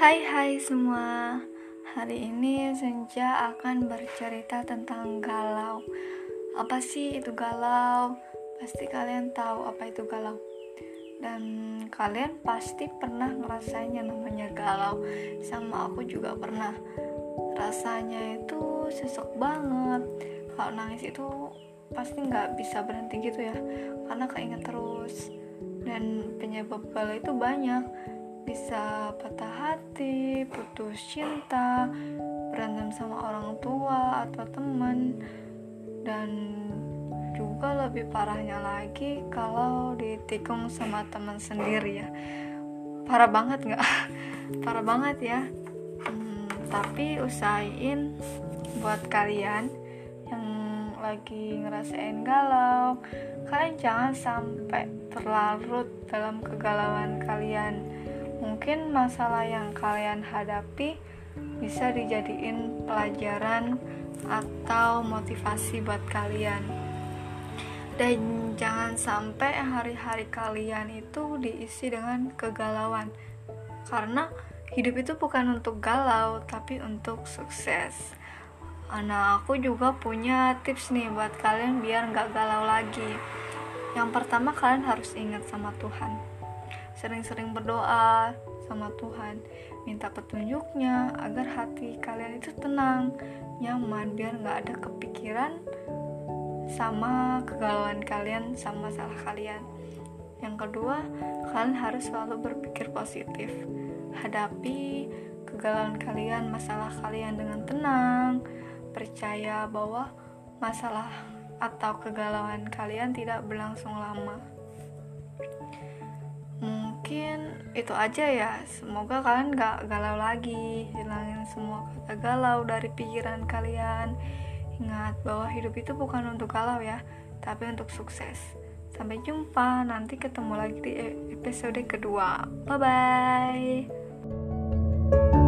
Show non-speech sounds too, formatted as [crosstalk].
Hai hai semua. Hari ini Senja akan bercerita tentang galau. Apa sih itu galau? Pasti kalian tahu apa itu galau. Dan kalian pasti pernah ngerasain yang namanya galau. Sama aku juga pernah. Rasanya itu sesek banget. Kalau nangis itu pasti nggak bisa berhenti gitu ya. Karena keinget terus. Dan penyebab galau itu banyak bisa patah hati, putus cinta, berantem sama orang tua atau teman, dan juga lebih parahnya lagi kalau ditikung sama teman sendiri ya. Parah banget nggak? [laughs] Parah banget ya. Hmm, tapi usahain buat kalian yang lagi ngerasain galau, kalian jangan sampai terlarut dalam kegalauan kalian mungkin masalah yang kalian hadapi bisa dijadiin pelajaran atau motivasi buat kalian. Dan jangan sampai hari-hari kalian itu diisi dengan kegalauan. Karena hidup itu bukan untuk galau tapi untuk sukses. Nah, aku juga punya tips nih buat kalian biar nggak galau lagi. Yang pertama, kalian harus ingat sama Tuhan sering-sering berdoa sama Tuhan. Minta petunjuknya agar hati kalian itu tenang nyaman biar nggak ada kepikiran sama kegalauan kalian sama masalah kalian. Yang kedua kalian harus selalu berpikir positif. Hadapi kegalauan kalian masalah kalian dengan tenang. Percaya bahwa masalah atau kegalauan kalian tidak berlangsung lama itu aja ya. Semoga kalian gak galau lagi. Hilangin semua kata galau dari pikiran kalian. Ingat bahwa hidup itu bukan untuk galau ya tapi untuk sukses. Sampai jumpa. Nanti ketemu lagi di episode kedua. Bye bye